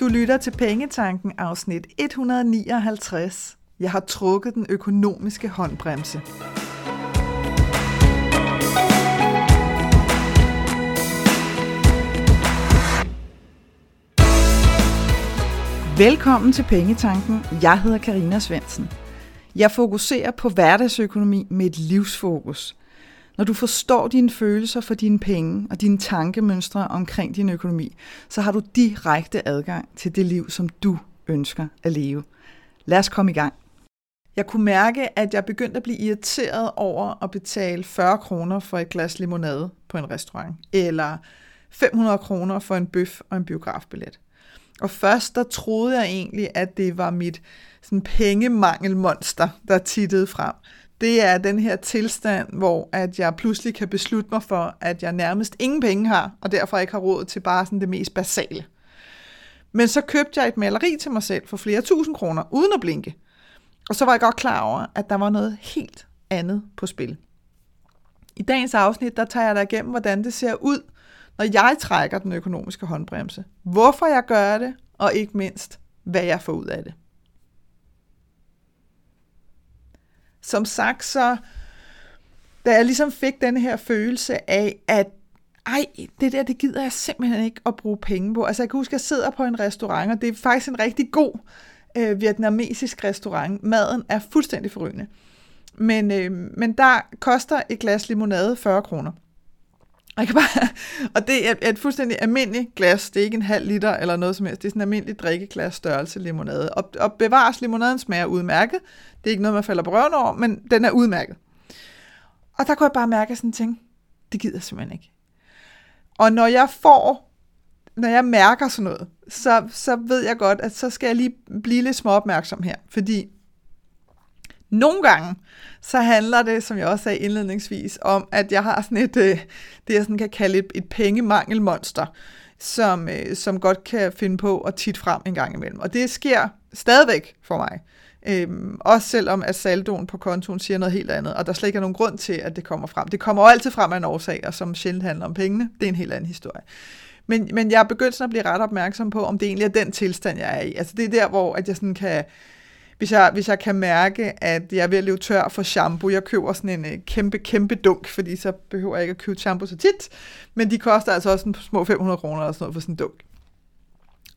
Du lytter til Pengetanken afsnit 159. Jeg har trukket den økonomiske håndbremse. Velkommen til Pengetanken. Jeg hedder Karina Svensen. Jeg fokuserer på hverdagsøkonomi med et livsfokus. Når du forstår dine følelser for dine penge og dine tankemønstre omkring din økonomi, så har du direkte adgang til det liv, som du ønsker at leve. Lad os komme i gang. Jeg kunne mærke, at jeg begyndte at blive irriteret over at betale 40 kroner for et glas limonade på en restaurant, eller 500 kroner for en bøf og en biografbillet. Og først der troede jeg egentlig, at det var mit sådan pengemangelmonster, der tittede frem. Det er den her tilstand, hvor at jeg pludselig kan beslutte mig for, at jeg nærmest ingen penge har, og derfor ikke har råd til bare sådan det mest basale. Men så købte jeg et maleri til mig selv for flere tusind kroner, uden at blinke. Og så var jeg godt klar over, at der var noget helt andet på spil. I dagens afsnit, der tager jeg dig igennem, hvordan det ser ud, når jeg trækker den økonomiske håndbremse. Hvorfor jeg gør det, og ikke mindst, hvad jeg får ud af det. Som sagt, så da jeg ligesom fik den her følelse af, at ej, det der, det gider jeg simpelthen ikke at bruge penge på. Altså jeg kan huske, at jeg sidder på en restaurant, og det er faktisk en rigtig god øh, vietnamesisk restaurant. Maden er fuldstændig forrygende. Men, øh, men der koster et glas limonade 40 kroner. Og, jeg kan bare, og det er et fuldstændig almindeligt glas. Det er ikke en halv liter eller noget som helst. Det er sådan en almindelig drikkeglas størrelse limonade. Og, og bevares, limonaden smager udmærket. Det er ikke noget, man falder på røven over, men den er udmærket. Og der kunne jeg bare mærke sådan en ting. Det gider jeg simpelthen ikke. Og når jeg får, når jeg mærker sådan noget, så, så ved jeg godt, at så skal jeg lige blive lidt småopmærksom her. Fordi nogle gange, så handler det, som jeg også sagde indledningsvis, om, at jeg har sådan et, øh, det jeg sådan kan kalde et, et pengemangelmonster, som, øh, som godt kan finde på at tit frem en gang imellem. Og det sker stadigvæk for mig. Øhm, også selvom at saldoen på kontoen siger noget helt andet, og der slet ikke er nogen grund til, at det kommer frem. Det kommer jo altid frem af en årsag, og som sjældent handler om pengene. Det er en helt anden historie. Men, men jeg er begyndt sådan at blive ret opmærksom på, om det egentlig er den tilstand, jeg er i. Altså det er der, hvor at jeg sådan kan hvis jeg, hvis jeg kan mærke, at jeg er ved at leve tør for shampoo. Jeg køber sådan en øh, kæmpe, kæmpe dunk, fordi så behøver jeg ikke at købe shampoo så tit. Men de koster altså også en små 500 kroner eller sådan noget for sådan en dunk.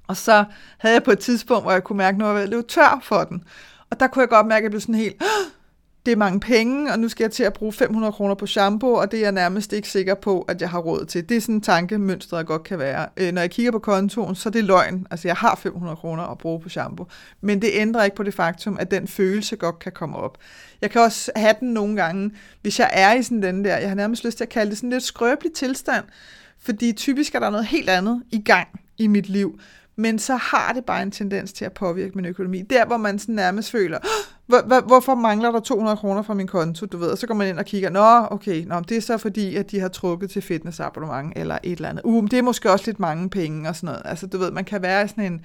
Og så havde jeg på et tidspunkt, hvor jeg kunne mærke, at nu var jeg ved at løbe tør for den. Og der kunne jeg godt mærke, at jeg blev sådan helt, det er mange penge, og nu skal jeg til at bruge 500 kroner på shampoo, og det er jeg nærmest ikke sikker på, at jeg har råd til. Det er sådan en tankemønster, der godt kan være. Øh, når jeg kigger på kontoen, så er det løgn. Altså, jeg har 500 kroner at bruge på shampoo. Men det ændrer ikke på det faktum, at den følelse godt kan komme op. Jeg kan også have den nogle gange, hvis jeg er i sådan den der, jeg har nærmest lyst til at kalde det sådan lidt skrøbelig tilstand, fordi typisk er der noget helt andet i gang i mit liv men så har det bare en tendens til at påvirke min økonomi. Der, hvor man sådan nærmest føler, hvor, hvorfor mangler der 200 kroner fra min konto, du ved, og så går man ind og kigger, nå, okay, nå, det er så fordi, at de har trukket til fitnessabonnement, eller et eller andet. Uh, det er måske også lidt mange penge, og sådan noget. Altså, du ved, man kan være i sådan en,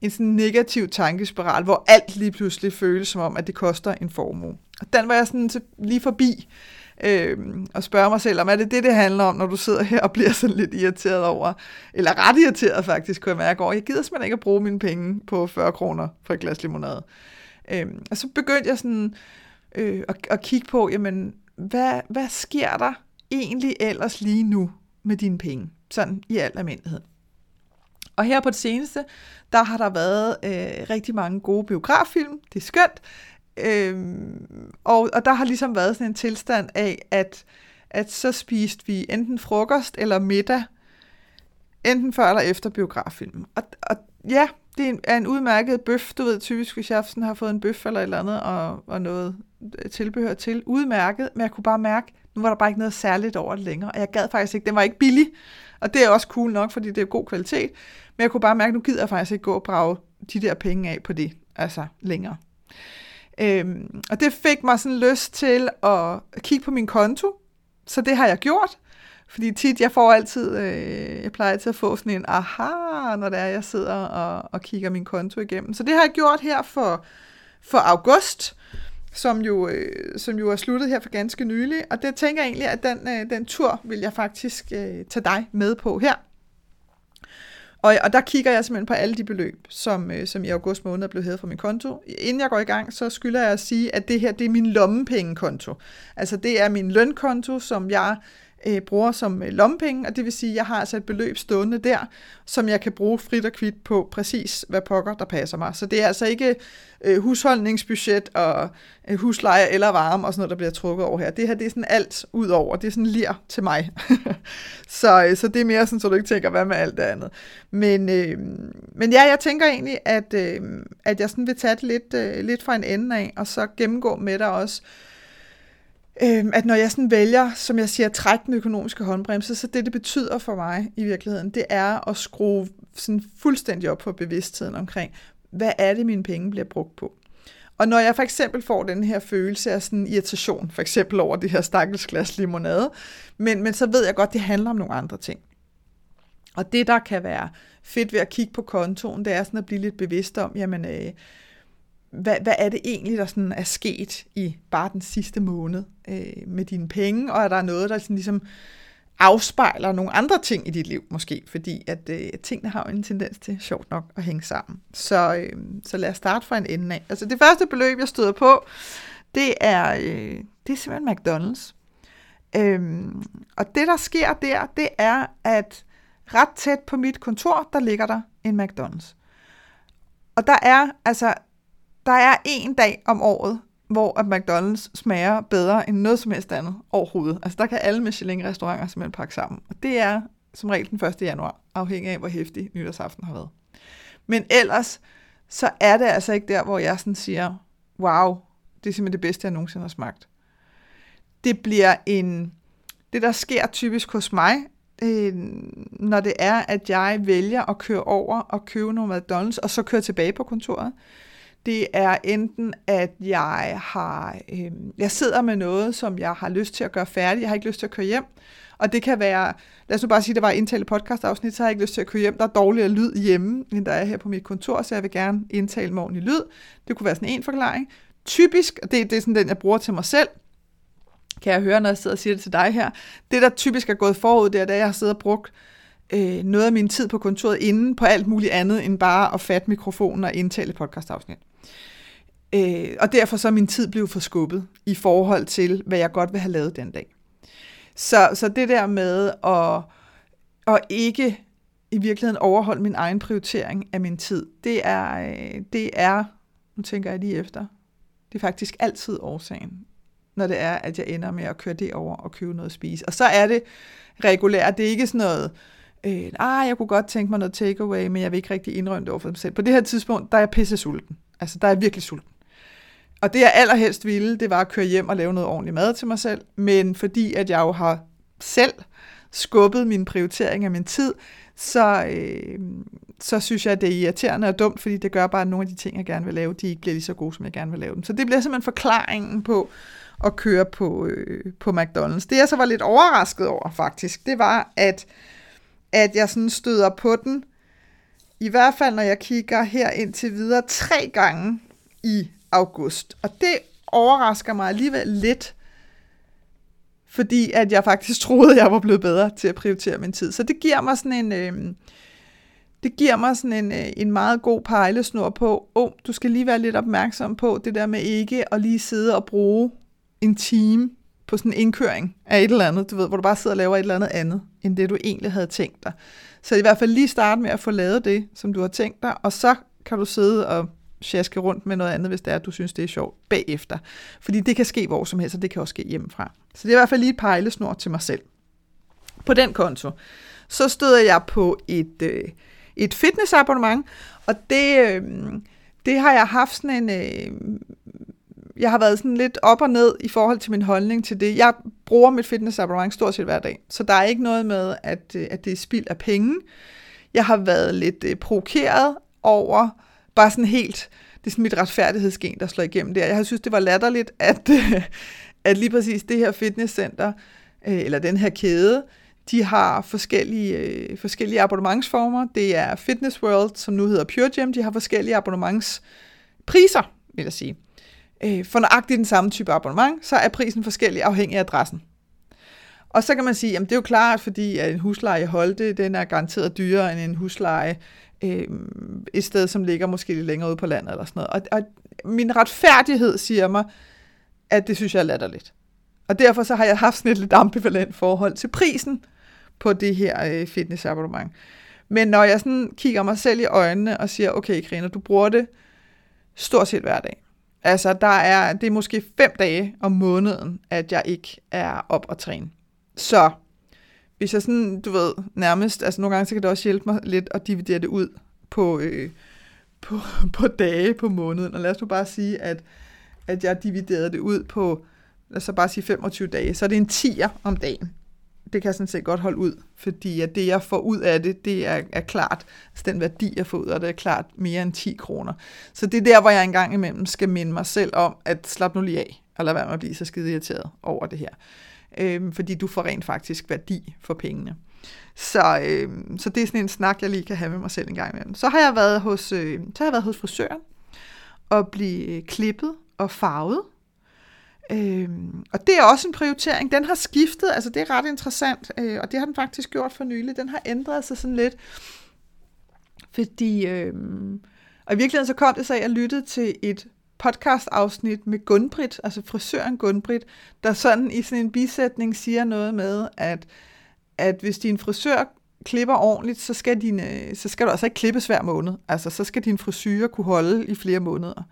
en sådan negativ tankespiral, hvor alt lige pludselig føles som om, at det koster en formue. Og den var jeg sådan lige forbi, øh, og spørge mig selv, om er det det, det handler om, når du sidder her og bliver sådan lidt irriteret over, eller ret irriteret faktisk, kunne jeg mærke over, jeg gider simpelthen ikke at bruge mine penge på 40 kroner for et glas limonade. Øh, og så begyndte jeg sådan øh, at, at kigge på, jamen, hvad, hvad sker der egentlig ellers lige nu med dine penge, sådan i al almindelighed. Og her på det seneste, der har der været øh, rigtig mange gode biograffilm. Det er skønt. Øhm, og, og der har ligesom været sådan en tilstand af, at, at så spiste vi enten frokost eller middag, enten før eller efter biograffilmen. Og, og ja, det er en udmærket bøf, du ved typisk, hvis jeg sådan har fået en bøf eller et eller andet, og, og noget øh, tilbehør til. Udmærket, men jeg kunne bare mærke, nu var der bare ikke noget særligt over det længere, og jeg gad faktisk ikke, den var ikke billig, og det er også cool nok, fordi det er god kvalitet, men jeg kunne bare mærke, nu gider jeg faktisk ikke gå og brage de der penge af på det, altså længere. Øhm, og det fik mig sådan lyst til at kigge på min konto, så det har jeg gjort. Fordi tit, jeg får altid, øh, jeg plejer altid at få sådan en aha, når det er, jeg sidder og, og kigger min konto igennem. Så det har jeg gjort her for, for august, som jo, øh, som jo er sluttet her for ganske nylig. Og det tænker jeg egentlig, at den, øh, den tur vil jeg faktisk øh, tage dig med på her. Og, og der kigger jeg simpelthen på alle de beløb, som, øh, som i august måned er blevet hævet fra min konto. Inden jeg går i gang, så skylder jeg at sige, at det her det er min lommepengekonto. Altså det er min lønkonto, som jeg øh, bruger som øh, lommepenge, og det vil sige, at jeg har altså et beløb stående der, som jeg kan bruge frit og kvidt på præcis, hvad pokker der passer mig. Så det er altså ikke øh, husholdningsbudget og øh, husleje eller varme og sådan noget, der bliver trukket over her. Det her, det er sådan alt ud over. Det er sådan lir til mig. så, øh, så det er mere sådan, så du ikke tænker, hvad med alt det andet. Men, øh, men ja, jeg tænker egentlig, at, øh, at jeg sådan vil tage det lidt, øh, lidt fra en ende af, og så gennemgå med dig også, øh, Øhm, at når jeg sådan vælger, som jeg siger, at trække den økonomiske håndbremse, så det, det betyder for mig i virkeligheden, det er at skrue sådan fuldstændig op på bevidstheden omkring, hvad er det, mine penge bliver brugt på. Og når jeg for eksempel får den her følelse af sådan irritation, for eksempel over det her stakkels glas limonade, men, men så ved jeg godt, det handler om nogle andre ting. Og det, der kan være fedt ved at kigge på kontoen, det er sådan at blive lidt bevidst om, jamen, øh, hvad, hvad er det egentlig, der sådan er sket i bare den sidste måned øh, med dine penge, og er der noget, der sådan ligesom afspejler nogle andre ting i dit liv måske, fordi at øh, tingene har jo en tendens til, sjovt nok, at hænge sammen. Så, øh, så lad os starte fra en ende af. Altså det første beløb, jeg støder på, det er, øh, det er simpelthen McDonald's. Øhm, og det, der sker der, det er, at ret tæt på mit kontor, der ligger der en McDonald's. Og der er altså der er en dag om året, hvor at McDonald's smager bedre end noget som helst andet overhovedet. Altså der kan alle Michelin-restauranter simpelthen pakke sammen. Og det er som regel den 1. januar, afhængig af, hvor hæftig nytårsaften har været. Men ellers, så er det altså ikke der, hvor jeg sådan siger, wow, det er simpelthen det bedste, jeg nogensinde har smagt. Det bliver en, det der sker typisk hos mig, øh, når det er, at jeg vælger at køre over og købe nogle McDonald's, og så køre tilbage på kontoret, det er enten, at jeg har, øh, jeg sidder med noget, som jeg har lyst til at gøre færdigt. Jeg har ikke lyst til at køre hjem. Og det kan være, lad os nu bare sige, at det var indtale podcast-afsnit, så har jeg ikke lyst til at køre hjem. Der er dårligere lyd hjemme, end der er her på mit kontor, så jeg vil gerne indtale med ordentlig lyd. Det kunne være sådan en forklaring. Typisk, og det, det er sådan den, jeg bruger til mig selv, kan jeg høre, når jeg sidder og siger det til dig her. Det, der typisk er gået forud, det er, at jeg har siddet og brugt øh, noget af min tid på kontoret inden på alt muligt andet, end bare at fatte mikrofonen og indtale podcast-afsnit. Øh, og derfor så er min tid blevet forskubbet i forhold til, hvad jeg godt vil have lavet den dag. Så, så det der med at, at ikke i virkeligheden overholde min egen prioritering af min tid, det er, øh, det er, nu tænker jeg lige efter, det er faktisk altid årsagen, når det er, at jeg ender med at køre det over og købe noget at spise. Og så er det regulært, det er ikke sådan noget, øh, Øh, ah, jeg kunne godt tænke mig noget takeaway, men jeg vil ikke rigtig indrømme det over for mig selv. På det her tidspunkt, der er jeg pisse sulten. Altså, der er jeg virkelig sulten. Og det jeg allerhelst ville, det var at køre hjem og lave noget ordentligt mad til mig selv. Men fordi at jeg jo har selv skubbet min prioritering af min tid, så, øh, så synes jeg, at det er irriterende og dumt, fordi det gør bare, at nogle af de ting, jeg gerne vil lave, de ikke bliver lige så gode, som jeg gerne vil lave dem. Så det bliver simpelthen forklaringen på at køre på, øh, på McDonald's. Det jeg så var lidt overrasket over, faktisk, det var, at, at jeg sådan støder på den, i hvert fald når jeg kigger her indtil videre, tre gange i august. Og det overrasker mig alligevel lidt, fordi at jeg faktisk troede, jeg var blevet bedre til at prioritere min tid. Så det giver mig sådan en, øh, det giver mig sådan en, øh, en meget god pejlesnor på, oh, du skal lige være lidt opmærksom på det der med ikke at lige sidde og bruge en time på sådan en indkøring af et eller andet, du ved, hvor du bare sidder og laver et eller andet andet, end det du egentlig havde tænkt dig. Så i hvert fald lige starte med at få lavet det, som du har tænkt dig, og så kan du sidde og sjaske rundt med noget andet, hvis det er, at du synes, det er sjovt bagefter. Fordi det kan ske hvor som helst, og det kan også ske hjemmefra. Så det er i hvert fald lige et pejlesnor til mig selv. På den konto, så støder jeg på et, øh, et fitnessabonnement, og det, øh, det har jeg haft sådan en... Øh, jeg har været sådan lidt op og ned i forhold til min holdning til det. Jeg bruger mit fitnessabonnement stort set hver dag, så der er ikke noget med, at, øh, at det er spild af penge. Jeg har været lidt øh, provokeret over, bare sådan helt, det er sådan mit retfærdighedsgen, der slår igennem der. Jeg har synes, det var latterligt, at, at lige præcis det her fitnesscenter, øh, eller den her kæde, de har forskellige, øh, forskellige abonnementsformer. Det er Fitness World, som nu hedder Pure Gym. De har forskellige abonnementspriser, vil jeg sige. Øh, for nøjagtigt den samme type abonnement, så er prisen forskellig afhængig af adressen. Og så kan man sige, at det er jo klart, fordi at en husleje i Holte, den er garanteret dyrere end en husleje øh, et sted, som ligger måske lidt længere ude på landet eller sådan noget. Og, og min retfærdighed siger mig, at det synes jeg er latterligt. Og derfor så har jeg haft sådan et lidt ambivalent forhold til prisen på det her øh, fitnessabonnement. Men når jeg sådan kigger mig selv i øjnene og siger, okay Karina, du bruger det stort set hver dag. Altså, der er, det er måske fem dage om måneden, at jeg ikke er op og træne. Så hvis jeg sådan, du ved, nærmest, altså nogle gange, så kan det også hjælpe mig lidt at dividere det ud på, øh, på, på dage på måneden. Og lad os nu bare sige, at, at jeg dividerede det ud på, lad os bare sige 25 dage, så er det en tier om dagen. Det kan jeg sådan set godt holde ud, fordi at det, jeg får ud af det, det er, er klart, altså den værdi, jeg får ud af det, er klart mere end 10 kroner. Så det er der, hvor jeg engang imellem skal minde mig selv om, at slap nu lige af, og lad være med at blive så skide irriteret over det her Øhm, fordi du får rent faktisk værdi for pengene. Så, øh, så det er sådan en snak, jeg lige kan have med mig selv en gang imellem. Så har jeg været hos, øh, så har jeg været hos frisøren og blive klippet og farvet. Øh, og det er også en prioritering. Den har skiftet, altså det er ret interessant, øh, og det har den faktisk gjort for nylig. Den har ændret sig sådan lidt, fordi... Øh, og i virkeligheden så kom det så, at jeg lyttede til et podcast-afsnit med Gunbrit, altså frisøren Gunbrit, der sådan i sådan en bisætning siger noget med, at, at hvis din frisør klipper ordentligt, så skal, din, øh, så skal du altså ikke klippes hver måned. Altså, så skal din frisyrer kunne holde i flere måneder.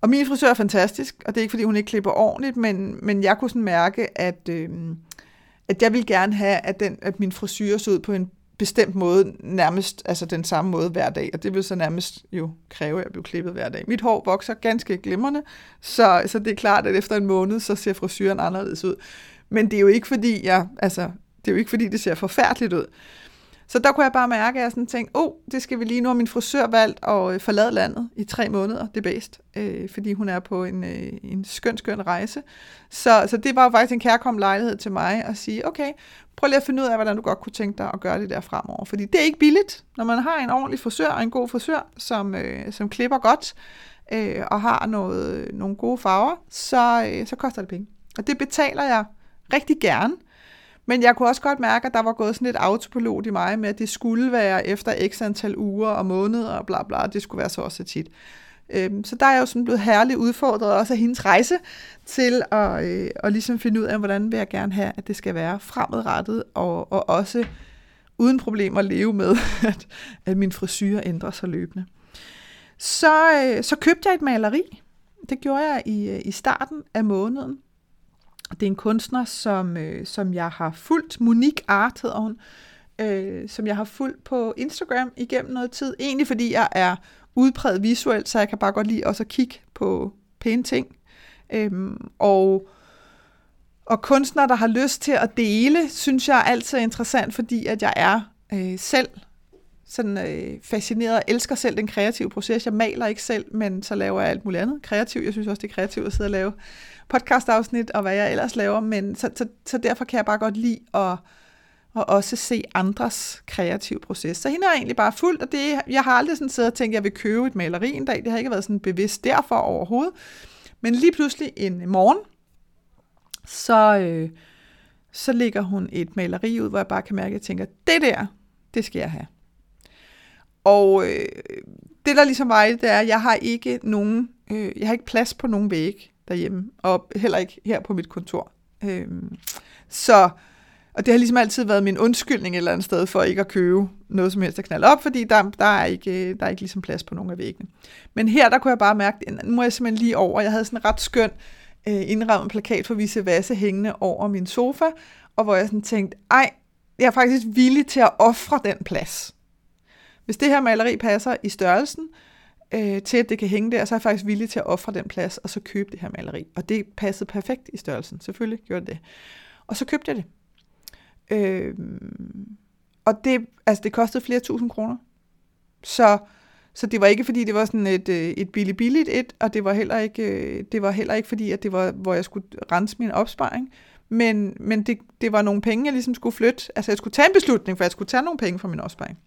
Og min frisør er fantastisk, og det er ikke, fordi hun ikke klipper ordentligt, men, men jeg kunne sådan mærke, at, øh, at jeg vil gerne have, at, den, at min frisyr så ud på en bestemt måde, nærmest altså den samme måde hver dag, og det vil så nærmest jo kræve, at jeg bliver klippet hver dag. Mit hår vokser ganske glimrende, så, så det er klart, at efter en måned, så ser frisyren anderledes ud. Men det er jo ikke fordi, jeg, altså, det er jo ikke fordi, det ser forfærdeligt ud. Så der kunne jeg bare mærke, at jeg sådan tænkte, åh, oh, det skal vi lige nu. Min frisør valgt at øh, forlade landet i tre måneder, det er bedst, øh, fordi hun er på en, øh, en skøn, skøn rejse. Så, så det var jo faktisk en kærkom lejlighed til mig at sige, okay, prøv lige at finde ud af, hvordan du godt kunne tænke dig at gøre det der fremover. Fordi det er ikke billigt, når man har en ordentlig frisør og en god frisør, som, øh, som klipper godt øh, og har noget, nogle gode farver, så, øh, så koster det penge. Og det betaler jeg rigtig gerne, men jeg kunne også godt mærke, at der var gået sådan et autopilot i mig med, at det skulle være efter x antal uger og måneder og bla bla, det skulle være så også tit. Øhm, så der er jeg jo sådan blevet herligt udfordret også af hendes rejse til at, øh, at ligesom finde ud af, hvordan vil jeg gerne have, at det skal være fremadrettet og, og også uden problemer leve med, at, at min frisyr ændrer sig løbende. Så, øh, så købte jeg et maleri. Det gjorde jeg i, øh, i starten af måneden. Det er en kunstner, som, øh, som jeg har fulgt. Monique Art hedder hun. Øh, som jeg har fulgt på Instagram igennem noget tid. Egentlig fordi jeg er udpræget visuelt, så jeg kan bare godt lide også at kigge på pæne ting. Øhm, og, og kunstnere, der har lyst til at dele, synes jeg er altid interessant, fordi at jeg er øh, selv sådan øh, fascineret og elsker selv den kreative proces. Jeg maler ikke selv, men så laver jeg alt muligt andet kreativt. Jeg synes også, det er kreativt at sidde og lave podcast-afsnit, og hvad jeg ellers laver, men så, så, så derfor kan jeg bare godt lide at, at også se andres kreative proces. Så hende er egentlig bare fuldt, og det, jeg har aldrig sådan siddet og tænkt, at jeg vil købe et maleri en dag. Det har ikke været sådan bevidst derfor overhovedet. Men lige pludselig en morgen, så, øh, så ligger hun et maleri ud, hvor jeg bare kan mærke, at jeg tænker, det der, det skal jeg have. Og øh, det der ligesom var det er, at jeg har ikke nogen, øh, jeg har ikke plads på nogen væg derhjemme, og heller ikke her på mit kontor. Øh, så, og det har ligesom altid været min undskyldning et eller andet sted for ikke at købe noget som helst at knalde op, fordi der, der, er ikke, øh, der er ikke ligesom plads på nogen af væggene. Men her, der kunne jeg bare mærke, at nu må jeg simpelthen lige over. Jeg havde sådan en ret skøn øh, indrammet plakat for Vise Vasse hængende over min sofa, og hvor jeg sådan tænkte, ej, jeg er faktisk villig til at ofre den plads. Hvis det her maleri passer i størrelsen, øh, til at det kan hænge der, så er jeg faktisk villig til at ofre den plads, og så købe det her maleri. Og det passede perfekt i størrelsen. Selvfølgelig gjorde det Og så købte jeg det. Øh, og det, altså det kostede flere tusind kroner. Så, så det var ikke fordi, det var sådan et, øh, et billigt billigt et, og det var heller ikke, øh, det var heller ikke fordi, at det var, hvor jeg skulle rense min opsparing. Men, men det, det var nogle penge, jeg ligesom skulle flytte. Altså jeg skulle tage en beslutning, for jeg skulle tage nogle penge fra min opsparing.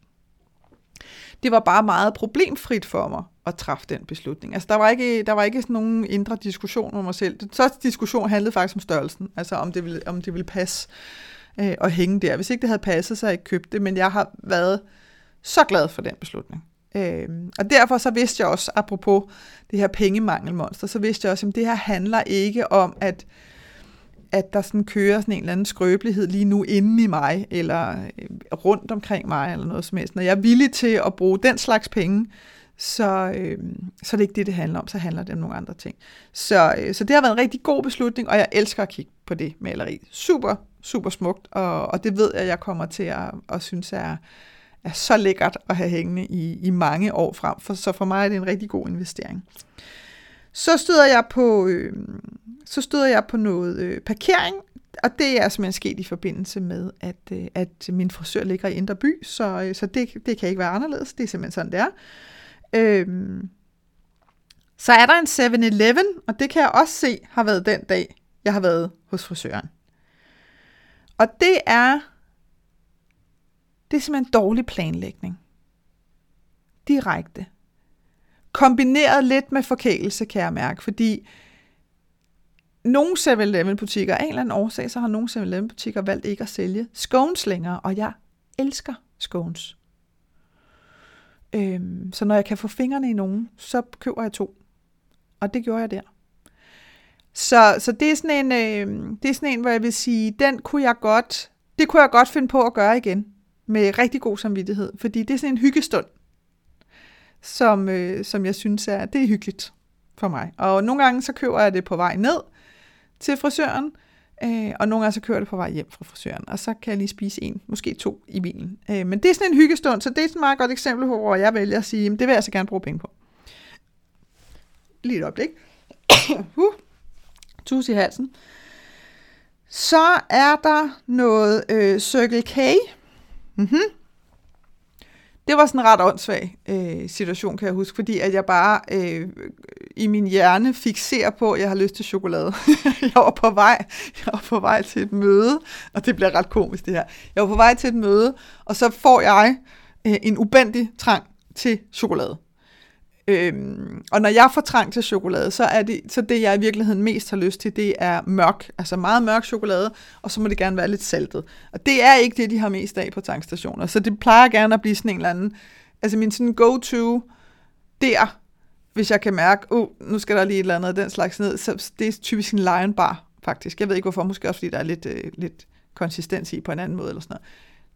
Det var bare meget problemfrit for mig at træffe den beslutning. Altså, der var ikke, der var ikke sådan nogen indre diskussion om mig selv. Den første diskussion handlede faktisk om størrelsen, altså om det ville, om det ville passe øh, at hænge der. Hvis ikke det havde passet, så havde jeg ikke købt det, men jeg har været så glad for den beslutning. Øh, og derfor så vidste jeg også, apropos det her pengemangelmonster, så vidste jeg også, at det her handler ikke om, at at der sådan kører sådan en eller anden skrøbelighed lige nu inde i mig, eller øh, rundt omkring mig, eller noget som helst. Når jeg er villig til at bruge den slags penge, så, øh, så er det ikke det, det handler om. Så handler det om nogle andre ting. Så, øh, så det har været en rigtig god beslutning, og jeg elsker at kigge på det maleri. Super, super smukt, og, og det ved jeg, jeg kommer til at, at synes er, er så lækkert at have hængende i, i mange år frem. For, så for mig er det en rigtig god investering. Så støder jeg på, øh, så støder jeg på noget øh, parkering, og det er simpelthen sket i forbindelse med, at, øh, at min frisør ligger i Indre By, så, øh, så det, det kan ikke være anderledes. Det er simpelthen sådan, det er. Øh, så er der en 7-Eleven, og det kan jeg også se har været den dag, jeg har været hos frisøren. Og det er, det er simpelthen dårlig planlægning. Direkte. Kombineret lidt med forkælelse, kan jeg mærke, fordi nogle 7-Eleven butikker, af en eller anden årsag, så har nogle 7-Eleven butikker valgt ikke at sælge scones længere, og jeg elsker scones. Øhm, så når jeg kan få fingrene i nogen, så køber jeg to. Og det gjorde jeg der. Så, så det, er sådan en, øh, det er sådan en, hvor jeg vil sige, den kunne jeg godt, det kunne jeg godt finde på at gøre igen, med rigtig god samvittighed, fordi det er sådan en hyggestund, som, øh, som jeg synes er, det er hyggeligt for mig. Og nogle gange så køber jeg det på vej ned til frisøren, øh, og nogle gange så kører jeg det på vej hjem fra frisøren, og så kan jeg lige spise en, måske to i bilen. Øh, men det er sådan en hyggestund, så det er et meget godt eksempel på, hvor jeg vælger at sige, det vil jeg så gerne bruge penge på. Lige et øjeblik. uh, tus i halsen. Så er der noget øh, Circle K. Mm-hmm det var sådan en ret åndssvag øh, situation, kan jeg huske, fordi at jeg bare øh, i min hjerne fixerer på, at jeg har lyst til chokolade. jeg var på vej, jeg var på vej til et møde, og det bliver ret komisk det her. Jeg var på vej til et møde, og så får jeg øh, en ubendig trang til chokolade. Øhm, og når jeg får trang til chokolade, så er det, så det, jeg i virkeligheden mest har lyst til, det er mørk, altså meget mørk chokolade, og så må det gerne være lidt saltet. Og det er ikke det, de har mest af på tankstationer. Så det plejer gerne at blive sådan en eller anden, altså min sådan go-to der, hvis jeg kan mærke, uh, nu skal der lige et eller andet af den slags ned, så det er typisk en lion bar, faktisk. Jeg ved ikke hvorfor, måske også fordi der er lidt, øh, lidt konsistens i på en anden måde eller sådan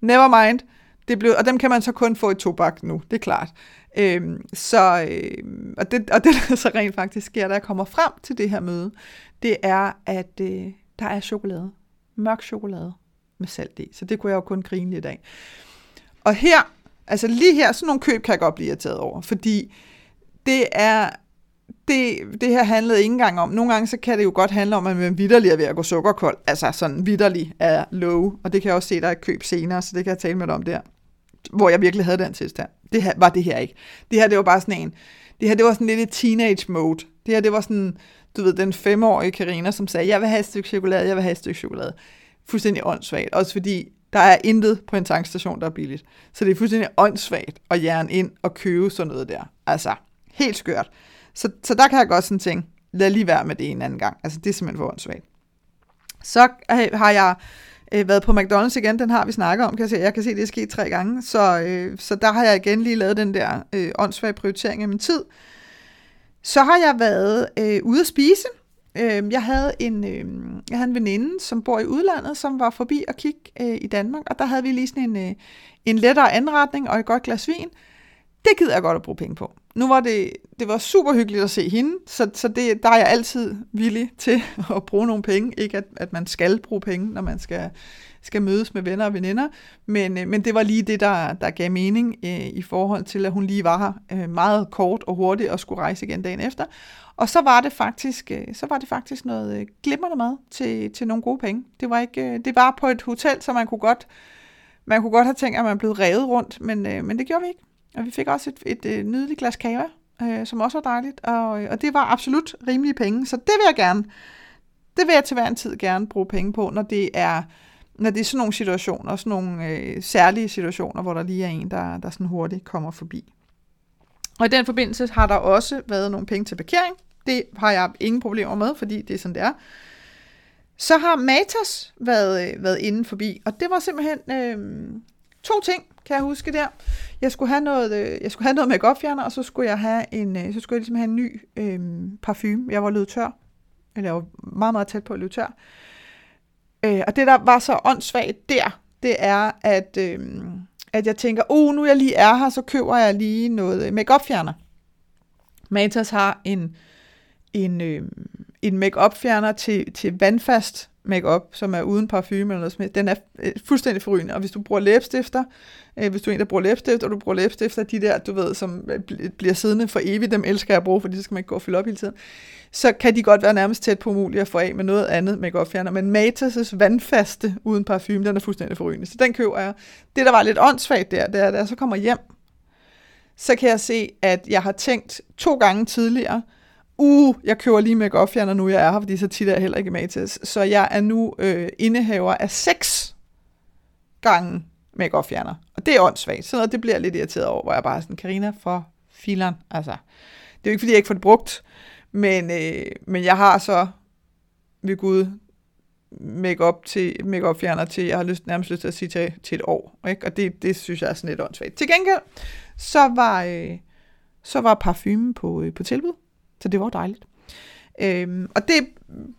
noget. Never mind. Det blev, og dem kan man så kun få i tobak nu, det er klart. Øhm, så, øh, og, det, og det, der så rent faktisk sker, da jeg kommer frem til det her møde, det er, at øh, der er chokolade. Mørk chokolade med salt i. Så det kunne jeg jo kun grine lidt af. Og her, altså lige her, sådan nogle køb kan jeg godt blive irriteret over, fordi det er, det, det her handlede ikke engang om. Nogle gange så kan det jo godt handle om, at man vidderlig er ved at gå sukkerkold. Altså sådan vidderlig er low. Og det kan jeg også se, der er et køb senere, så det kan jeg tale med dig om der hvor jeg virkelig havde den tilstand. Det her, var det her ikke. Det her, det var bare sådan en, det her, det var sådan lidt i teenage mode. Det her, det var sådan, du ved, den femårige Karina, som sagde, jeg vil have et stykke chokolade, jeg vil have et stykke chokolade. Fuldstændig åndssvagt. Også fordi, der er intet på en tankstation, der er billigt. Så det er fuldstændig åndssvagt at jern ind og købe sådan noget der. Altså, helt skørt. Så, så der kan jeg godt sådan tænke, lad lige være med det en anden gang. Altså, det er simpelthen for åndssvagt. Så har jeg øh, været på McDonald's igen, den har vi snakket om, kan jeg se. Jeg kan se, det er sket tre gange, så, øh, så der har jeg igen lige lavet den der øh, åndssvage prioritering af min tid. Så har jeg været øh, ude at spise. Øh, jeg, havde en, øh, jeg havde en veninde, som bor i udlandet, som var forbi og kigge øh, i Danmark, og der havde vi lige sådan en, øh, en lettere anretning og et godt glas vin. Det gider jeg godt at bruge penge på. Nu var det, det var super hyggeligt at se hende, så, så det, der er jeg altid villig til at bruge nogle penge. Ikke at, at man skal bruge penge, når man skal, skal mødes med venner og veninder, men, øh, men det var lige det, der, der gav mening øh, i forhold til, at hun lige var her øh, meget kort og hurtigt og skulle rejse igen dagen efter. Og så var det faktisk, øh, så var det faktisk noget øh, glimrende mad til, til nogle gode penge. Det var, ikke, øh, det var på et hotel, så man kunne godt, man kunne godt have tænkt, at man blev revet rundt, men, øh, men det gjorde vi ikke. Og vi fik også et, et, et nydeligt glas kava, øh, som også var dejligt, og, øh, og det var absolut rimelige penge, så det vil jeg gerne, det vil jeg til hver en tid gerne bruge penge på, når det er, når det er sådan nogle situationer, sådan nogle øh, særlige situationer, hvor der lige er en, der, der sådan hurtigt kommer forbi. Og i den forbindelse har der også været nogle penge til parkering. Det har jeg ingen problemer med, fordi det er sådan, det er. Så har Matas været, øh, været inde forbi, og det var simpelthen øh, to ting, kan jeg huske der. Jeg skulle have noget, øh, jeg skulle have noget make fjerner og så skulle jeg have en, øh, så skulle jeg ligesom have en ny øh, parfume. Jeg var løbet tør, eller jeg var meget, meget tæt på at løbe tør. Øh, og det, der var så åndssvagt der, det er, at, øh, at jeg tænker, oh, nu jeg lige er her, så køber jeg lige noget øh, make fjerner. Matas har en, en, øh, en make fjerner til, til vandfast makeup, som er uden parfume eller noget som Den er øh, fuldstændig forrygende, og hvis du bruger læbstifter, øh, hvis du er en, der bruger læbestift, og du bruger læbstifter, de der, du ved, som øh, bliver siddende for evigt, dem elsker jeg at bruge, fordi så skal man ikke gå og fylde op hele tiden, så kan de godt være nærmest tæt på umuligt at få af med noget andet makeup fjerner, men Matas' vandfaste uden parfume, den er fuldstændig forrygende, så den køber jeg. Det, der var lidt åndssvagt der, det er, at jeg så kommer hjem, så kan jeg se, at jeg har tænkt to gange tidligere, uh, jeg køber lige make fjerner nu jeg er her, fordi så tit er jeg heller ikke med til. Så jeg er nu øh, indehaver af seks gange make fjerner. Og det er åndssvagt. Så noget, det bliver lidt irriteret over, hvor jeg bare er sådan, Karina for fileren. Altså, det er jo ikke, fordi jeg ikke får det brugt, men, øh, men jeg har så ved Gud make-up til make fjerner til, jeg har lyst, nærmest lyst til at sige til, til et år. Ikke? Og det, det synes jeg er sådan lidt åndssvagt. Til gengæld, så var, øh, så var parfumen på, øh, på tilbud. Så det var dejligt. Øhm, og det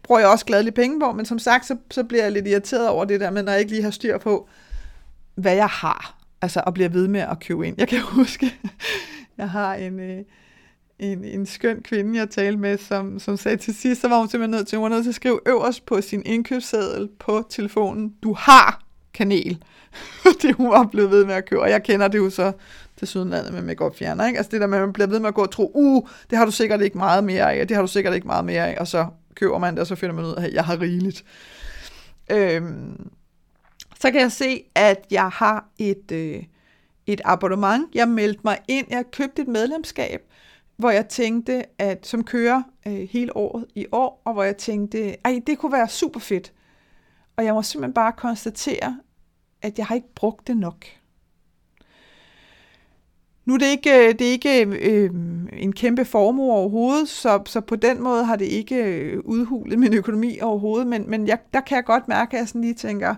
bruger jeg også gladeligt penge på, men som sagt, så, så bliver jeg lidt irriteret over det der med, når jeg ikke lige har styr på, hvad jeg har. Altså, og bliver ved med at købe ind. Jeg kan huske, jeg har en, øh, en, en skøn kvinde, jeg talte med, som, som sagde til sidst, så var hun simpelthen nødt til, hun var nødt til at skrive øverst på sin indkøbsseddel på telefonen, du har kanel. det hun var blevet ved med at købe, og jeg kender det jo så til sydenlandet med makeup fjerner. Ikke? Altså det der med, at man bliver ved med at gå og tro, uh, det har du sikkert ikke meget mere af, det har du sikkert ikke meget mere af, og så køber man det, og så finder man ud af, at jeg har rigeligt. Øhm, så kan jeg se, at jeg har et, øh, et abonnement. Jeg meldte mig ind, jeg købte et medlemskab, hvor jeg tænkte, at som kører øh, hele året i år, og hvor jeg tænkte, ej, det kunne være super fedt. Og jeg må simpelthen bare konstatere, at jeg har ikke brugt det nok. Nu er det ikke, øh, det er ikke øh, en kæmpe formue overhovedet, så, så på den måde har det ikke øh, udhulet min økonomi overhovedet, men, men jeg, der kan jeg godt mærke, at jeg sådan lige tænker,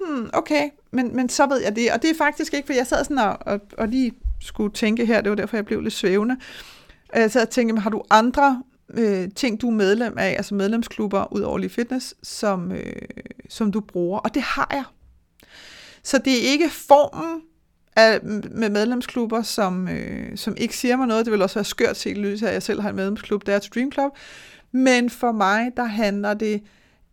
hmm, okay, men, men så ved jeg det. Og det er faktisk ikke, for jeg sad sådan og, og, og lige skulle tænke her, det var derfor, jeg blev lidt svævende. Øh, jeg sad og tænkte, har du andre øh, ting, du er medlem af, altså medlemsklubber ud over lige fitness, som, øh, som du bruger? Og det har jeg. Så det er ikke formen af, med medlemsklubber, som, øh, som ikke siger mig noget. Det vil også være skørt set lyset at jeg selv har en medlemsklub, der er Dream Club. Men for mig, der handler det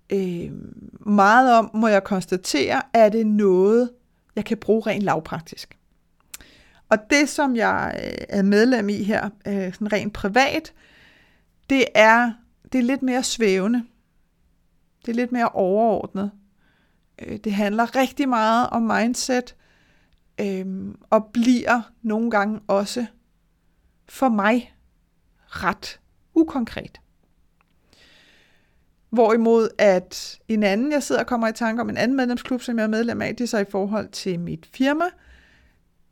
øh, meget om, må jeg konstatere, er det noget, jeg kan bruge rent lavpraktisk. Og det, som jeg øh, er medlem i her, øh, sådan rent privat, det er, det er lidt mere svævende. Det er lidt mere overordnet. Øh, det handler rigtig meget om mindset, øhm, og bliver nogle gange også for mig ret ukonkret. Hvorimod at en anden, jeg sidder og kommer i tanke om, en anden medlemsklub, som jeg er medlem af, det er så i forhold til mit firma,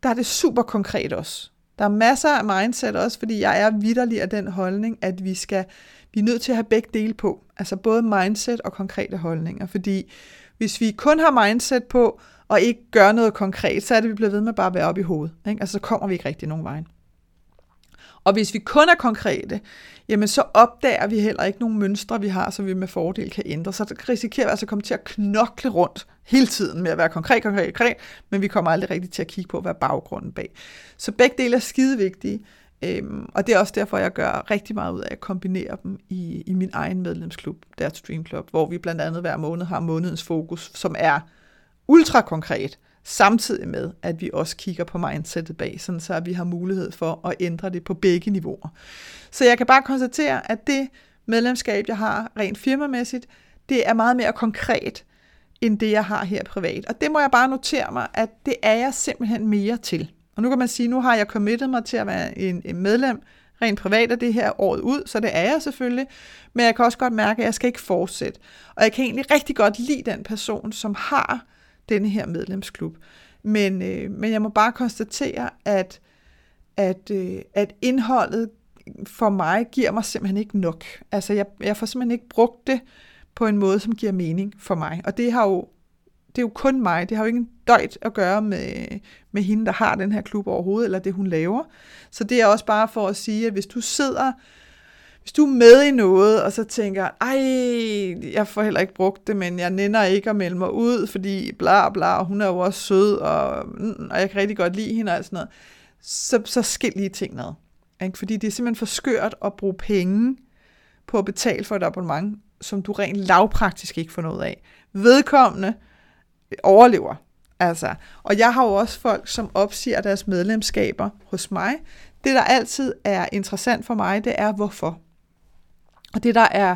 der er det super konkret også. Der er masser af mindset også, fordi jeg er vidderlig af den holdning, at vi skal, vi er nødt til at have begge dele på. Altså både mindset og konkrete holdninger. Fordi hvis vi kun har mindset på, og ikke gør noget konkret, så er det, vi bliver ved med bare at være oppe i hovedet. Ikke? Altså så kommer vi ikke rigtig nogen vej. Og hvis vi kun er konkrete, jamen så opdager vi heller ikke nogen mønstre, vi har, så vi med fordel kan ændre. Så risikerer vi altså at komme til at knokle rundt hele tiden med at være konkret, konkret, konkret, men vi kommer aldrig rigtig til at kigge på, hvad baggrunden bag. Så begge dele er skide vigtige, øhm, og det er også derfor, jeg gør rigtig meget ud af at kombinere dem i, i min egen medlemsklub, der Stream Club, hvor vi blandt andet hver måned har månedens fokus, som er ultra konkret, samtidig med, at vi også kigger på mindsetet bag, sådan så vi har mulighed for at ændre det på begge niveauer. Så jeg kan bare konstatere, at det medlemskab, jeg har rent firmamæssigt, det er meget mere konkret, end det, jeg har her privat. Og det må jeg bare notere mig, at det er jeg simpelthen mere til. Og nu kan man sige, nu har jeg committet mig til at være en, en medlem rent privat af det her året ud, så det er jeg selvfølgelig, men jeg kan også godt mærke, at jeg skal ikke fortsætte. Og jeg kan egentlig rigtig godt lide den person, som har denne her medlemsklub. Men, øh, men jeg må bare konstatere, at, at, øh, at indholdet for mig giver mig simpelthen ikke nok. Altså, jeg, jeg får simpelthen ikke brugt det på en måde, som giver mening for mig. Og det har jo det er jo kun mig. Det har jo ikke en døjt at gøre med, med hende, der har den her klub overhovedet, eller det, hun laver. Så det er også bare for at sige, at hvis du sidder, hvis du er med i noget, og så tænker, ej, jeg får heller ikke brugt det, men jeg nænder ikke at melde mig ud, fordi bla bla, og hun er jo også sød, og, mm, og jeg kan rigtig godt lide hende og sådan noget, så, så skil lige ting ned. Ikke? Fordi det er simpelthen for skørt at bruge penge på at betale for et abonnement, som du rent lavpraktisk ikke får noget af. Vedkommende overlever. Altså, og jeg har jo også folk, som opsiger deres medlemskaber hos mig. Det, der altid er interessant for mig, det er hvorfor. Og det, der er,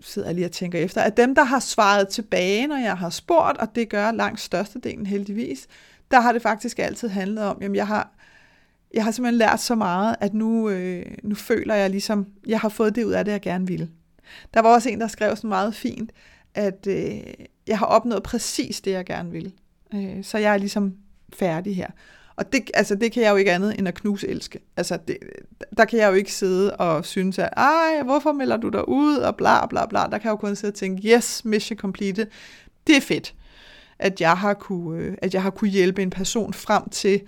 sidder jeg lige og tænker efter, at dem, der har svaret tilbage, når jeg har spurgt, og det gør langt størstedelen heldigvis, der har det faktisk altid handlet om, jamen jeg har, jeg har simpelthen lært så meget, at nu, øh, nu føler jeg ligesom, jeg har fået det ud af det, jeg gerne ville. Der var også en, der skrev sådan meget fint, at øh, jeg har opnået præcis det, jeg gerne vil. Øh, så jeg er ligesom færdig her. Og det, altså, det kan jeg jo ikke andet end at knuse elske. Altså, det, der kan jeg jo ikke sidde og synes, at ej, hvorfor melder du dig ud, og bla bla bla. Der kan jeg jo kun sidde og tænke, yes, mission completed. Det er fedt, at jeg har kunne, øh, at jeg har kunne hjælpe en person frem til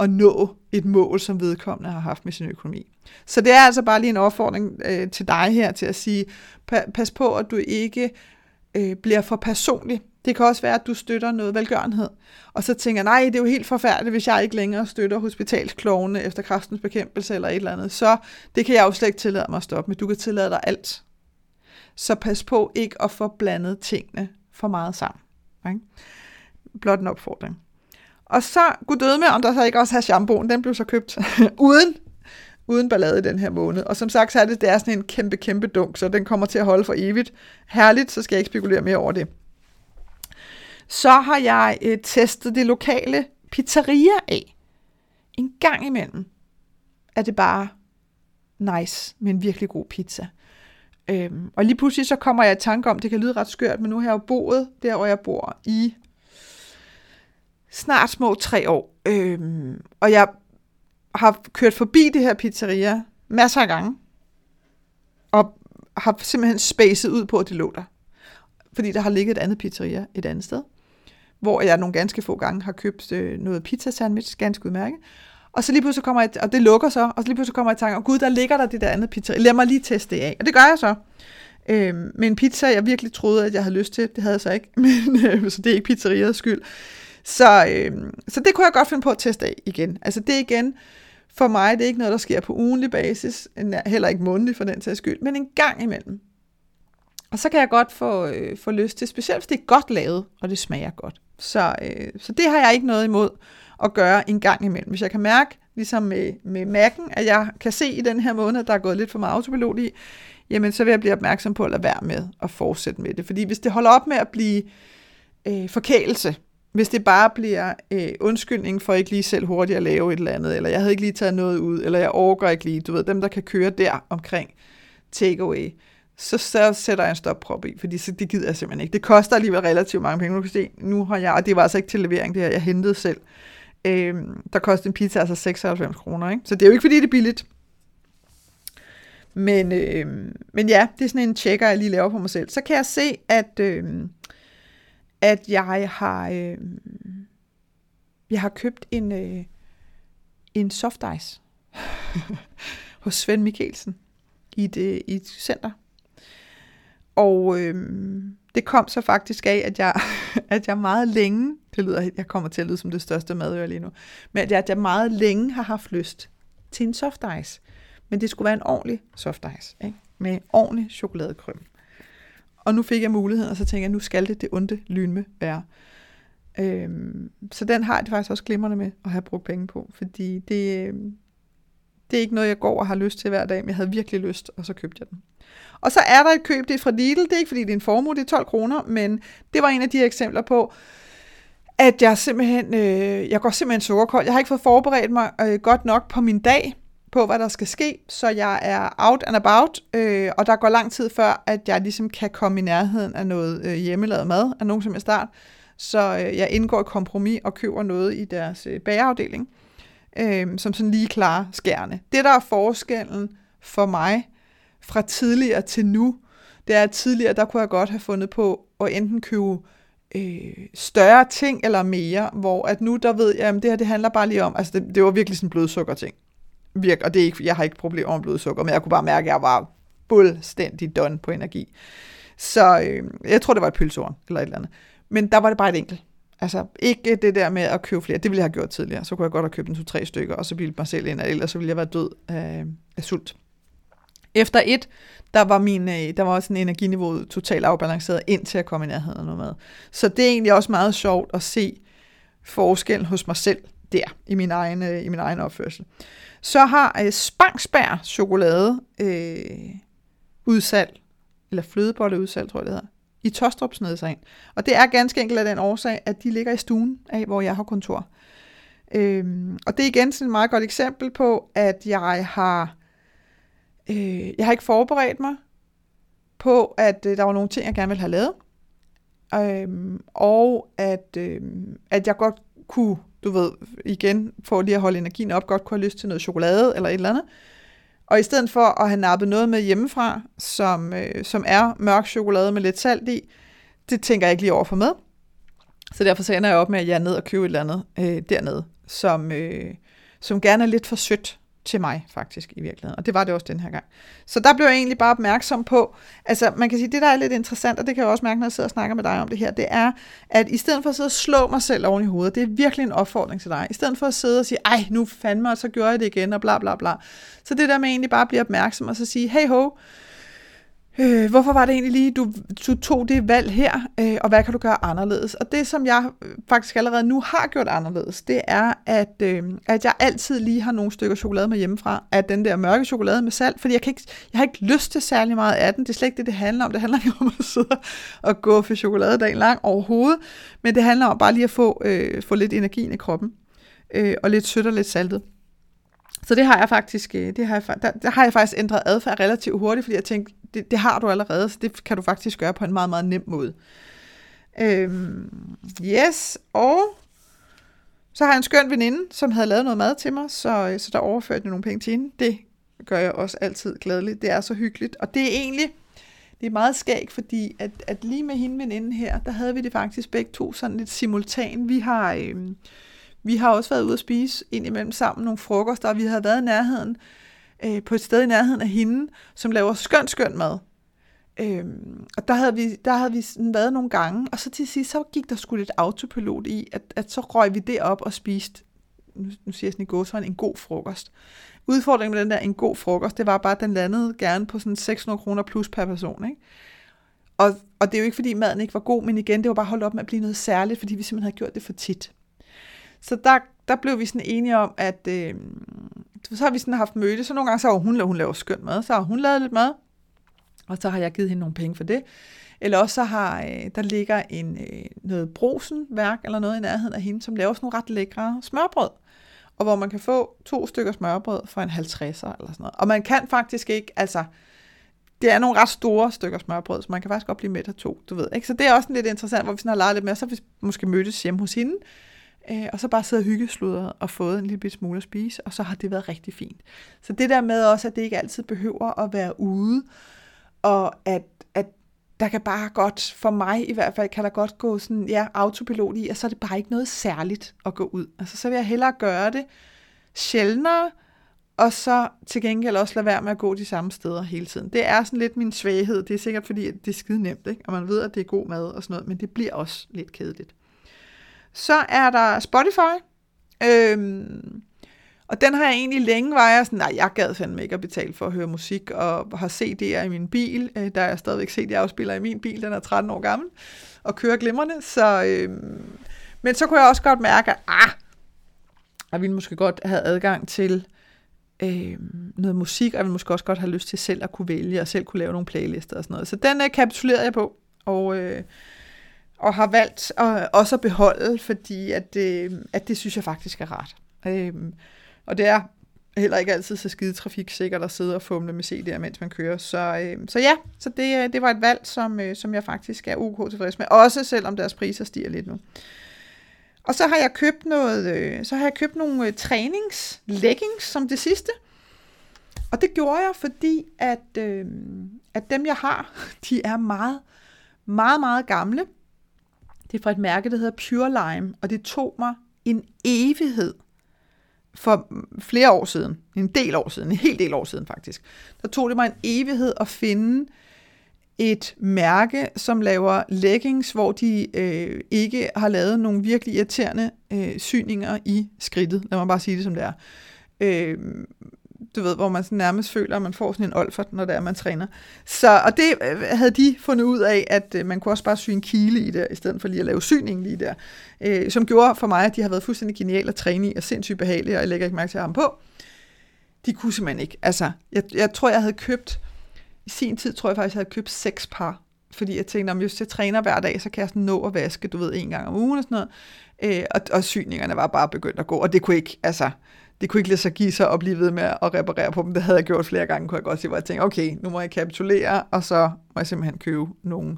at nå et mål, som vedkommende har haft med sin økonomi. Så det er altså bare lige en opfordring øh, til dig her, til at sige, pas på, at du ikke øh, bliver for personlig. Det kan også være, at du støtter noget velgørenhed, og så tænker, nej, det er jo helt forfærdeligt, hvis jeg ikke længere støtter hospitalsklovene efter kræftens bekæmpelse eller et eller andet. Så det kan jeg jo slet ikke tillade mig at stoppe med. Du kan tillade dig alt. Så pas på ikke at få blandet tingene for meget sammen. Ikke? Blot en opfordring. Og så, gud døde med, om der så ikke også har shampooen, den blev så købt uden uden ballade i den her måned. Og som sagt, så er det, det er sådan en kæmpe, kæmpe dunk, så den kommer til at holde for evigt. Herligt, så skal jeg ikke spekulere mere over det. Så har jeg øh, testet det lokale pizzeria af. En gang imellem er det bare nice med en virkelig god pizza. Øhm, og lige pludselig så kommer jeg i tanke om, det kan lyde ret skørt, men nu har jeg jo boet der, hvor jeg bor i snart små tre år. Øhm, og jeg har kørt forbi det her pizzeria masser af gange, og har simpelthen spacet ud på, at det lå der. Fordi der har ligget et andet pizzeria et andet sted, hvor jeg nogle ganske få gange har købt øh, noget pizza sandwich, ganske udmærket. Og så lige pludselig kommer jeg, og det lukker så, og så lige pludselig kommer jeg i tanke, oh, gud, der ligger der det der andet pizza, Lad mig lige teste det af. Og det gør jeg så. Øh, med en pizza, jeg virkelig troede, at jeg havde lyst til. Det havde jeg så ikke, men, øh, så det er ikke pizzerias skyld. Så, øh, så det kunne jeg godt finde på at teste af igen. Altså det igen, for mig det er ikke noget, der sker på ugenlig basis, heller ikke månedlig for den sags skyld, men en gang imellem. Og så kan jeg godt få, øh, få lyst til, specielt hvis det er godt lavet, og det smager godt. Så, øh, så det har jeg ikke noget imod at gøre en gang imellem. Hvis jeg kan mærke, ligesom med, med Mac'en, at jeg kan se i den her måned, at der er gået lidt for meget autopilot i, jamen så vil jeg blive opmærksom på at lade være med at fortsætte med det. Fordi hvis det holder op med at blive øh, forkælelse, hvis det bare bliver øh, undskyldning for ikke lige selv hurtigt at lave et eller andet, eller jeg havde ikke lige taget noget ud, eller jeg overgår ikke lige, du ved, dem der kan køre der omkring takeaway, så, så sætter jeg en stopprop i, fordi så, det gider jeg simpelthen ikke. Det koster alligevel relativt mange penge. Nu kan se, nu har jeg, og det var altså ikke til levering, det her, jeg hentede selv. Øhm, der kostede en pizza altså 96 kroner, ikke? Så det er jo ikke, fordi det er billigt. Men, øhm, men ja, det er sådan en tjekker, jeg lige laver på mig selv. Så kan jeg se, at... øhm, at jeg har, øhm, jeg har købt en, øh, en soft ice hos Svend Mikkelsen i et, i et center. Og øh, det kom så faktisk af, at jeg, at jeg meget længe, det lyder, jeg kommer til at lyde som det største madøre lige nu, men at jeg, at jeg meget længe har haft lyst til en soft ice. Men det skulle være en ordentlig soft ice, ikke? med ordentlig chokoladekrøm. Og nu fik jeg muligheden, og så tænkte jeg, nu skal det det onde lynme være. Øhm, så den har jeg det faktisk også glimrende med at have brugt penge på, fordi det, øhm, det er ikke noget, jeg går og har lyst til hver dag, men jeg havde virkelig lyst, og så købte jeg den. Og så er der et køb, det er fra Lidl, det er ikke fordi det er en formue, det er 12 kroner, men det var en af de eksempler på, at jeg simpelthen, øh, jeg går simpelthen sukkerkold. Jeg har ikke fået forberedt mig øh, godt nok på min dag, på, hvad der skal ske, så jeg er out and about, øh, og der går lang tid før, at jeg ligesom kan komme i nærheden af noget øh, hjemmelavet mad, af nogen som jeg start. Så øh, jeg indgår et kompromis og køber noget i deres øh, bagerafdeling, øh, som sådan lige klare skærne. Det, der er forskellen for mig fra tidligere til nu, det er, at tidligere, der kunne jeg godt have fundet på at enten købe øh, større ting eller mere, hvor at nu, der ved jeg, at det her, det handler bare lige om, altså det, det var virkelig sådan en blodsukkerting. Virk, og det er ikke, jeg har ikke problemer med blodsukker, men jeg kunne bare mærke, at jeg var fuldstændig done på energi. Så øh, jeg tror, det var et pølsehorn eller et eller andet. Men der var det bare et enkelt. Altså ikke det der med at købe flere, det ville jeg have gjort tidligere. Så kunne jeg godt have købt en to-tre stykker, og så ville mig selv ind, ellers så ville jeg være død af, af sult. Efter et, der var, min, øh, der var også en energiniveau totalt afbalanceret ind til at komme i nærheden af noget mad. Så det er egentlig også meget sjovt at se forskellen hos mig selv der, i min egen, øh, i min egen opførsel. Så har øh, Spangsbær chokolade øh, udsalg, eller flødebolle udsalg, tror jeg det hedder, i Tostrup ind. Og det er ganske enkelt af den årsag, at de ligger i stuen af, hvor jeg har kontor. Øhm, og det er igen sådan et meget godt eksempel på, at jeg har, øh, jeg har ikke forberedt mig på, at øh, der var nogle ting, jeg gerne ville have lavet. Øhm, og at, øh, at jeg godt kunne, du ved, igen, for lige at holde energien op, godt kunne have lyst til noget chokolade eller et eller andet. Og i stedet for at have nappet noget med hjemmefra, som, øh, som er mørk chokolade med lidt salt i, det tænker jeg ikke lige over for med. Så derfor så ender jeg op med, at jeg er ned og købe et eller andet øh, dernede, som, øh, som gerne er lidt for sødt til mig faktisk i virkeligheden. Og det var det også den her gang. Så der blev jeg egentlig bare opmærksom på, altså man kan sige, det der er lidt interessant, og det kan jeg også mærke, når jeg sidder og snakker med dig om det her, det er, at i stedet for at sidde og slå mig selv oven i hovedet, det er virkelig en opfordring til dig, i stedet for at sidde og sige, ej nu fandme, og så gjorde jeg det igen, og bla bla bla. Så det der med egentlig bare at blive opmærksom, og så sige, hey ho, øh, hvorfor var det egentlig lige, du, du tog det valg her, øh, og hvad kan du gøre anderledes? Og det, som jeg øh, faktisk allerede nu har gjort anderledes, det er, at, øh, at jeg altid lige har nogle stykker chokolade med hjemmefra, af den der mørke chokolade med salt, fordi jeg, kan ikke, jeg har ikke lyst til særlig meget af den. Det er slet ikke det, det handler om. Det handler ikke om at sidde og gå for chokolade dagen lang overhovedet, men det handler om bare lige at få, øh, få lidt energi i kroppen, øh, og lidt sødt og lidt saltet. Så det har jeg faktisk, øh, det har jeg, der, der har jeg faktisk ændret adfærd relativt hurtigt, fordi jeg tænkte, det, det har du allerede, så det kan du faktisk gøre på en meget, meget nem måde. Øhm, yes, og så har jeg en skøn veninde, som havde lavet noget mad til mig, så, så der overførte jeg nogle penge til hende. Det gør jeg også altid glædeligt. Det er så hyggeligt. Og det er egentlig, det er meget skægt, fordi at, at lige med hende veninde her, der havde vi det faktisk begge to sådan lidt simultan. Vi har, øhm, vi har også været ude at spise ind imellem sammen nogle frokoster, og vi havde været i nærheden øh, på et sted i nærheden af hende, som laver skøn, skøn mad. Øhm, og der havde vi, der havde vi sådan været nogle gange, og så til sidst, så gik der sgu lidt autopilot i, at, at så røg vi det op og spiste, nu, nu siger jeg sådan i gåsøjne, en god frokost. Udfordringen med den der en god frokost, det var bare, at den landede gerne på sådan 600 kroner plus per person, ikke? Og, og det er jo ikke, fordi maden ikke var god, men igen, det var bare holdt op med at blive noget særligt, fordi vi simpelthen havde gjort det for tit. Så der, der blev vi sådan enige om, at øh, så har vi sådan haft møde, så nogle gange så har hun, hun laver skøn mad, så har hun lavet lidt mad, og så har jeg givet hende nogle penge for det. Eller også så har, øh, der ligger en, øh, noget brosenværk eller noget i nærheden af hende, som laver sådan nogle ret lækre smørbrød. Og hvor man kan få to stykker smørbrød for en 50'er eller sådan noget. Og man kan faktisk ikke, altså, det er nogle ret store stykker smørbrød, så man kan faktisk godt blive med af to, du ved. Ikke? Så det er også lidt interessant, hvor vi sådan har leget lidt med, så vi måske mødtes hjemme hos hende, øh, og så bare sidde og hyggesludre og fået en lille smule at spise, og så har det været rigtig fint. Så det der med også, at det ikke altid behøver at være ude, og at, at der kan bare godt, for mig i hvert fald, kan der godt gå sådan, ja, autopilot i, og så er det bare ikke noget særligt at gå ud. Altså, så vil jeg hellere gøre det sjældnere, og så til gengæld også lade være med at gå de samme steder hele tiden. Det er sådan lidt min svaghed. Det er sikkert fordi, at det er skide nemt, ikke? og man ved, at det er god mad og sådan noget, men det bliver også lidt kedeligt. Så er der Spotify. Øhm, og den har jeg egentlig længe var jeg sådan, nej, jeg gad fandme ikke at betale for at høre musik, og har CD'er i min bil. Øh, der er stadigvæk CD-afspiller i min bil, den er 13 år gammel, og kører glimrende. Så, øhm, men så kunne jeg også godt mærke, at ah, jeg ville måske godt have adgang til øh, noget musik, og jeg ville måske også godt have lyst til selv at kunne vælge, og selv kunne lave nogle playlister og sådan noget. Så den øh, kapitulerede jeg på, og øh, og har valgt at, også at beholde, fordi at, øh, at det synes jeg faktisk er rart. Øh, og det er heller ikke altid så skide trafiksikkert at sidde og fumle med CD'er, mens man kører. Så, øh, så ja, så det, øh, det var et valg, som, øh, som jeg faktisk er ok tilfreds med, også selvom deres priser stiger lidt nu. Og så har jeg købt noget, øh, så har jeg købt nogle øh, trænings leggings som det sidste. Og det gjorde jeg, fordi at, øh, at dem jeg har, de er meget, meget, meget gamle. Det er fra et mærke, der hedder Pure Lime, og det tog mig en evighed for mm, flere år siden, en del år siden, en hel del år siden faktisk, der tog det mig en evighed at finde et mærke, som laver leggings, hvor de øh, ikke har lavet nogle virkelig irriterende øh, syninger i skridtet. Lad mig bare sige det, som det er. Øh, du ved, hvor man sådan nærmest føler, at man får sådan en olfert, når det er, man træner. Så, og det øh, havde de fundet ud af, at øh, man kunne også bare sy en kile i det, i stedet for lige at lave syningen lige der. Øh, som gjorde for mig, at de har været fuldstændig geniale at træne i, og sindssygt behagelige, og jeg lægger ikke mærke til at have på. De kunne simpelthen ikke. Altså, jeg, jeg tror, jeg havde købt, i sin tid tror jeg faktisk, jeg havde købt seks par fordi jeg tænkte, om hvis jeg træner hver dag, så kan jeg sådan nå at vaske, du ved, en gang om ugen og sådan noget. Øh, og, og syningerne var bare begyndt at gå, og det kunne ikke, altså, det kunne ikke lade sig give sig at blive ved med at reparere på dem. Det havde jeg gjort flere gange, kunne jeg godt sige, hvor jeg tænkte, okay, nu må jeg kapitulere, og så må jeg simpelthen købe nogle,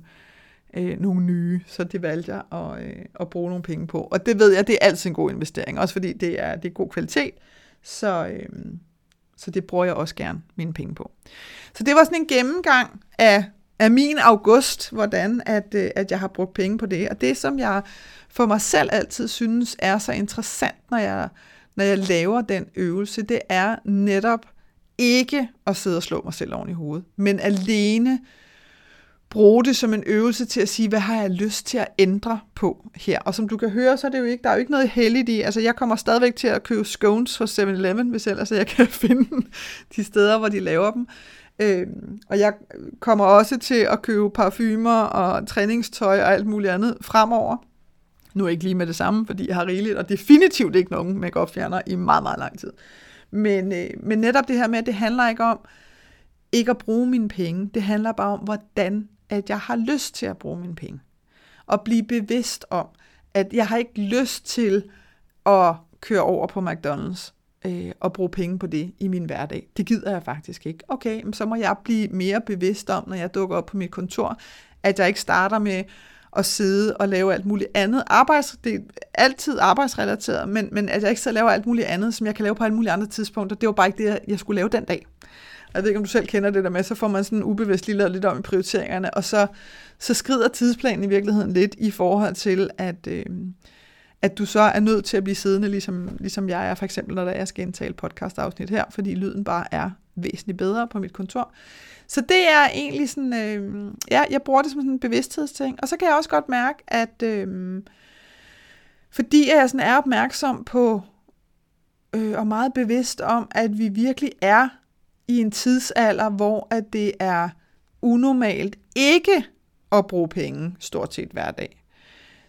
øh, nogle nye. Så det valgte jeg at, øh, at bruge nogle penge på. Og det ved jeg, det er altid en god investering, også fordi det er, det er god kvalitet. Så, øh, så det bruger jeg også gerne mine penge på. Så det var sådan en gennemgang af, af min august, hvordan at, øh, at jeg har brugt penge på det. Og det, som jeg for mig selv altid synes er så interessant, når jeg når jeg laver den øvelse, det er netop ikke at sidde og slå mig selv oven i hovedet, men alene bruge det som en øvelse til at sige, hvad har jeg lyst til at ændre på her? Og som du kan høre, så er det jo ikke, der er jo ikke noget heldigt i. Altså, jeg kommer stadigvæk til at købe scones hos 7-Eleven, hvis ellers jeg kan finde de steder, hvor de laver dem. Øh, og jeg kommer også til at købe parfumer og træningstøj og alt muligt andet fremover. Nu ikke lige med det samme, fordi jeg har rigeligt, og definitivt ikke nogen make fjerner i meget, meget lang tid. Men, øh, men netop det her med, at det handler ikke om ikke at bruge mine penge. Det handler bare om, hvordan at jeg har lyst til at bruge mine penge. Og blive bevidst om, at jeg har ikke lyst til at køre over på McDonald's øh, og bruge penge på det i min hverdag. Det gider jeg faktisk ikke. Okay, så må jeg blive mere bevidst om, når jeg dukker op på mit kontor, at jeg ikke starter med at sidde og lave alt muligt andet. Arbejds, det er altid arbejdsrelateret, men, men at jeg ikke så laver alt muligt andet, som jeg kan lave på alle mulige andre tidspunkter, det var bare ikke det, jeg skulle lave den dag. Jeg ved ikke, om du selv kender det der med, så får man sådan ubevidst lige lavet lidt om i prioriteringerne, og så, så skrider tidsplanen i virkeligheden lidt i forhold til, at, øh, at du så er nødt til at blive siddende, ligesom, ligesom jeg er, for eksempel når jeg skal indtale podcast-afsnit her, fordi lyden bare er væsentligt bedre på mit kontor. Så det er egentlig sådan, øh, ja, jeg bruger det som sådan en bevidsthedsting. Og så kan jeg også godt mærke, at øh, fordi jeg sådan er opmærksom på, øh, og meget bevidst om, at vi virkelig er i en tidsalder, hvor at det er unormalt ikke at bruge penge stort set hver dag,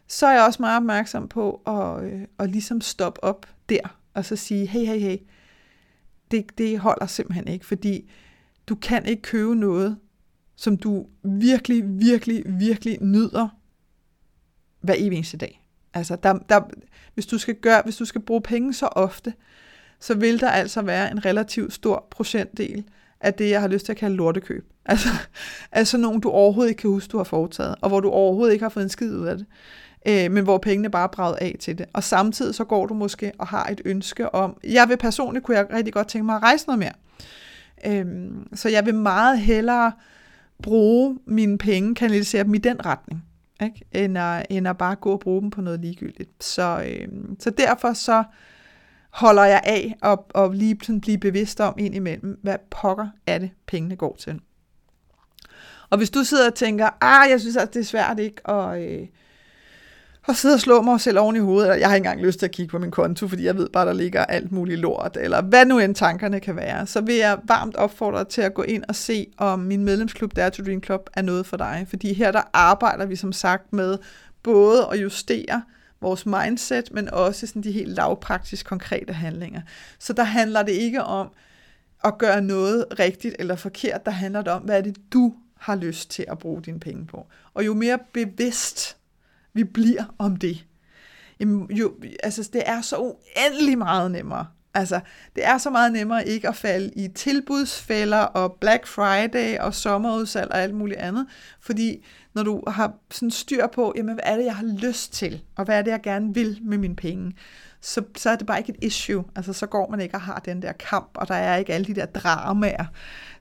så er jeg også meget opmærksom på at, øh, at ligesom stoppe op der, og så sige, hey, hey, hey, det, det holder simpelthen ikke, fordi du kan ikke købe noget, som du virkelig, virkelig, virkelig nyder hver evig eneste dag. Altså, der, der, hvis, du skal gøre, hvis du skal bruge penge så ofte, så vil der altså være en relativt stor procentdel af det, jeg har lyst til at kalde lortekøb. Altså, altså nogen, du overhovedet ikke kan huske, du har foretaget, og hvor du overhovedet ikke har fået en skid ud af det, øh, men hvor pengene bare er af til det. Og samtidig så går du måske og har et ønske om, jeg vil personligt, kunne jeg rigtig godt tænke mig at rejse noget mere. Øhm, så jeg vil meget hellere bruge mine penge, kanalisere dem i den retning, ikke? End, at, end at bare gå og bruge dem på noget ligegyldigt. Så, øhm, så derfor så holder jeg af og, og lige sådan blive bevidst om indimellem, hvad pokker er det, pengene går til. Og hvis du sidder og tænker, ah, jeg synes, at det er svært ikke at, øh, og sidde og slå mig selv oven i hovedet, eller jeg har ikke engang lyst til at kigge på min konto, fordi jeg ved bare, der ligger alt muligt lort, eller hvad nu end tankerne kan være, så vil jeg varmt opfordre dig til at gå ind og se, om min medlemsklub, Dare to Dream Club, er noget for dig. Fordi her der arbejder vi som sagt med både at justere vores mindset, men også sådan de helt lavpraktisk konkrete handlinger. Så der handler det ikke om at gøre noget rigtigt eller forkert, der handler det om, hvad er det, du har lyst til at bruge dine penge på. Og jo mere bevidst vi bliver om det. Jamen, jo, altså, det er så uendelig meget nemmere Altså, det er så meget nemmere ikke at falde i tilbudsfælder og Black Friday og sommerudsalg og alt muligt andet, fordi når du har sådan styr på, jamen, hvad er det, jeg har lyst til, og hvad er det, jeg gerne vil med mine penge, så, så er det bare ikke et issue. Altså, så går man ikke og har den der kamp, og der er ikke alle de der dramaer,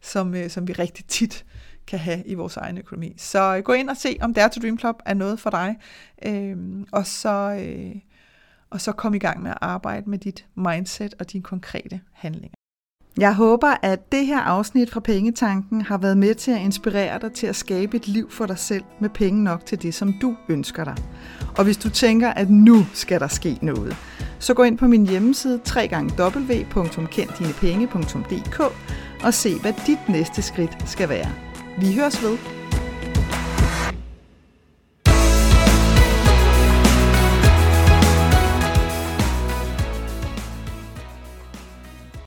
som, øh, som vi rigtig tit kan have i vores egen økonomi. Så øh, gå ind og se, om Dare to Dream Club er noget for dig, øh, og så... Øh, og så kom i gang med at arbejde med dit mindset og dine konkrete handlinger. Jeg håber, at det her afsnit fra Pengetanken har været med til at inspirere dig til at skabe et liv for dig selv med penge nok til det, som du ønsker dig. Og hvis du tænker, at nu skal der ske noget, så gå ind på min hjemmeside www.kenddinepenge.dk og se, hvad dit næste skridt skal være. Vi høres ved.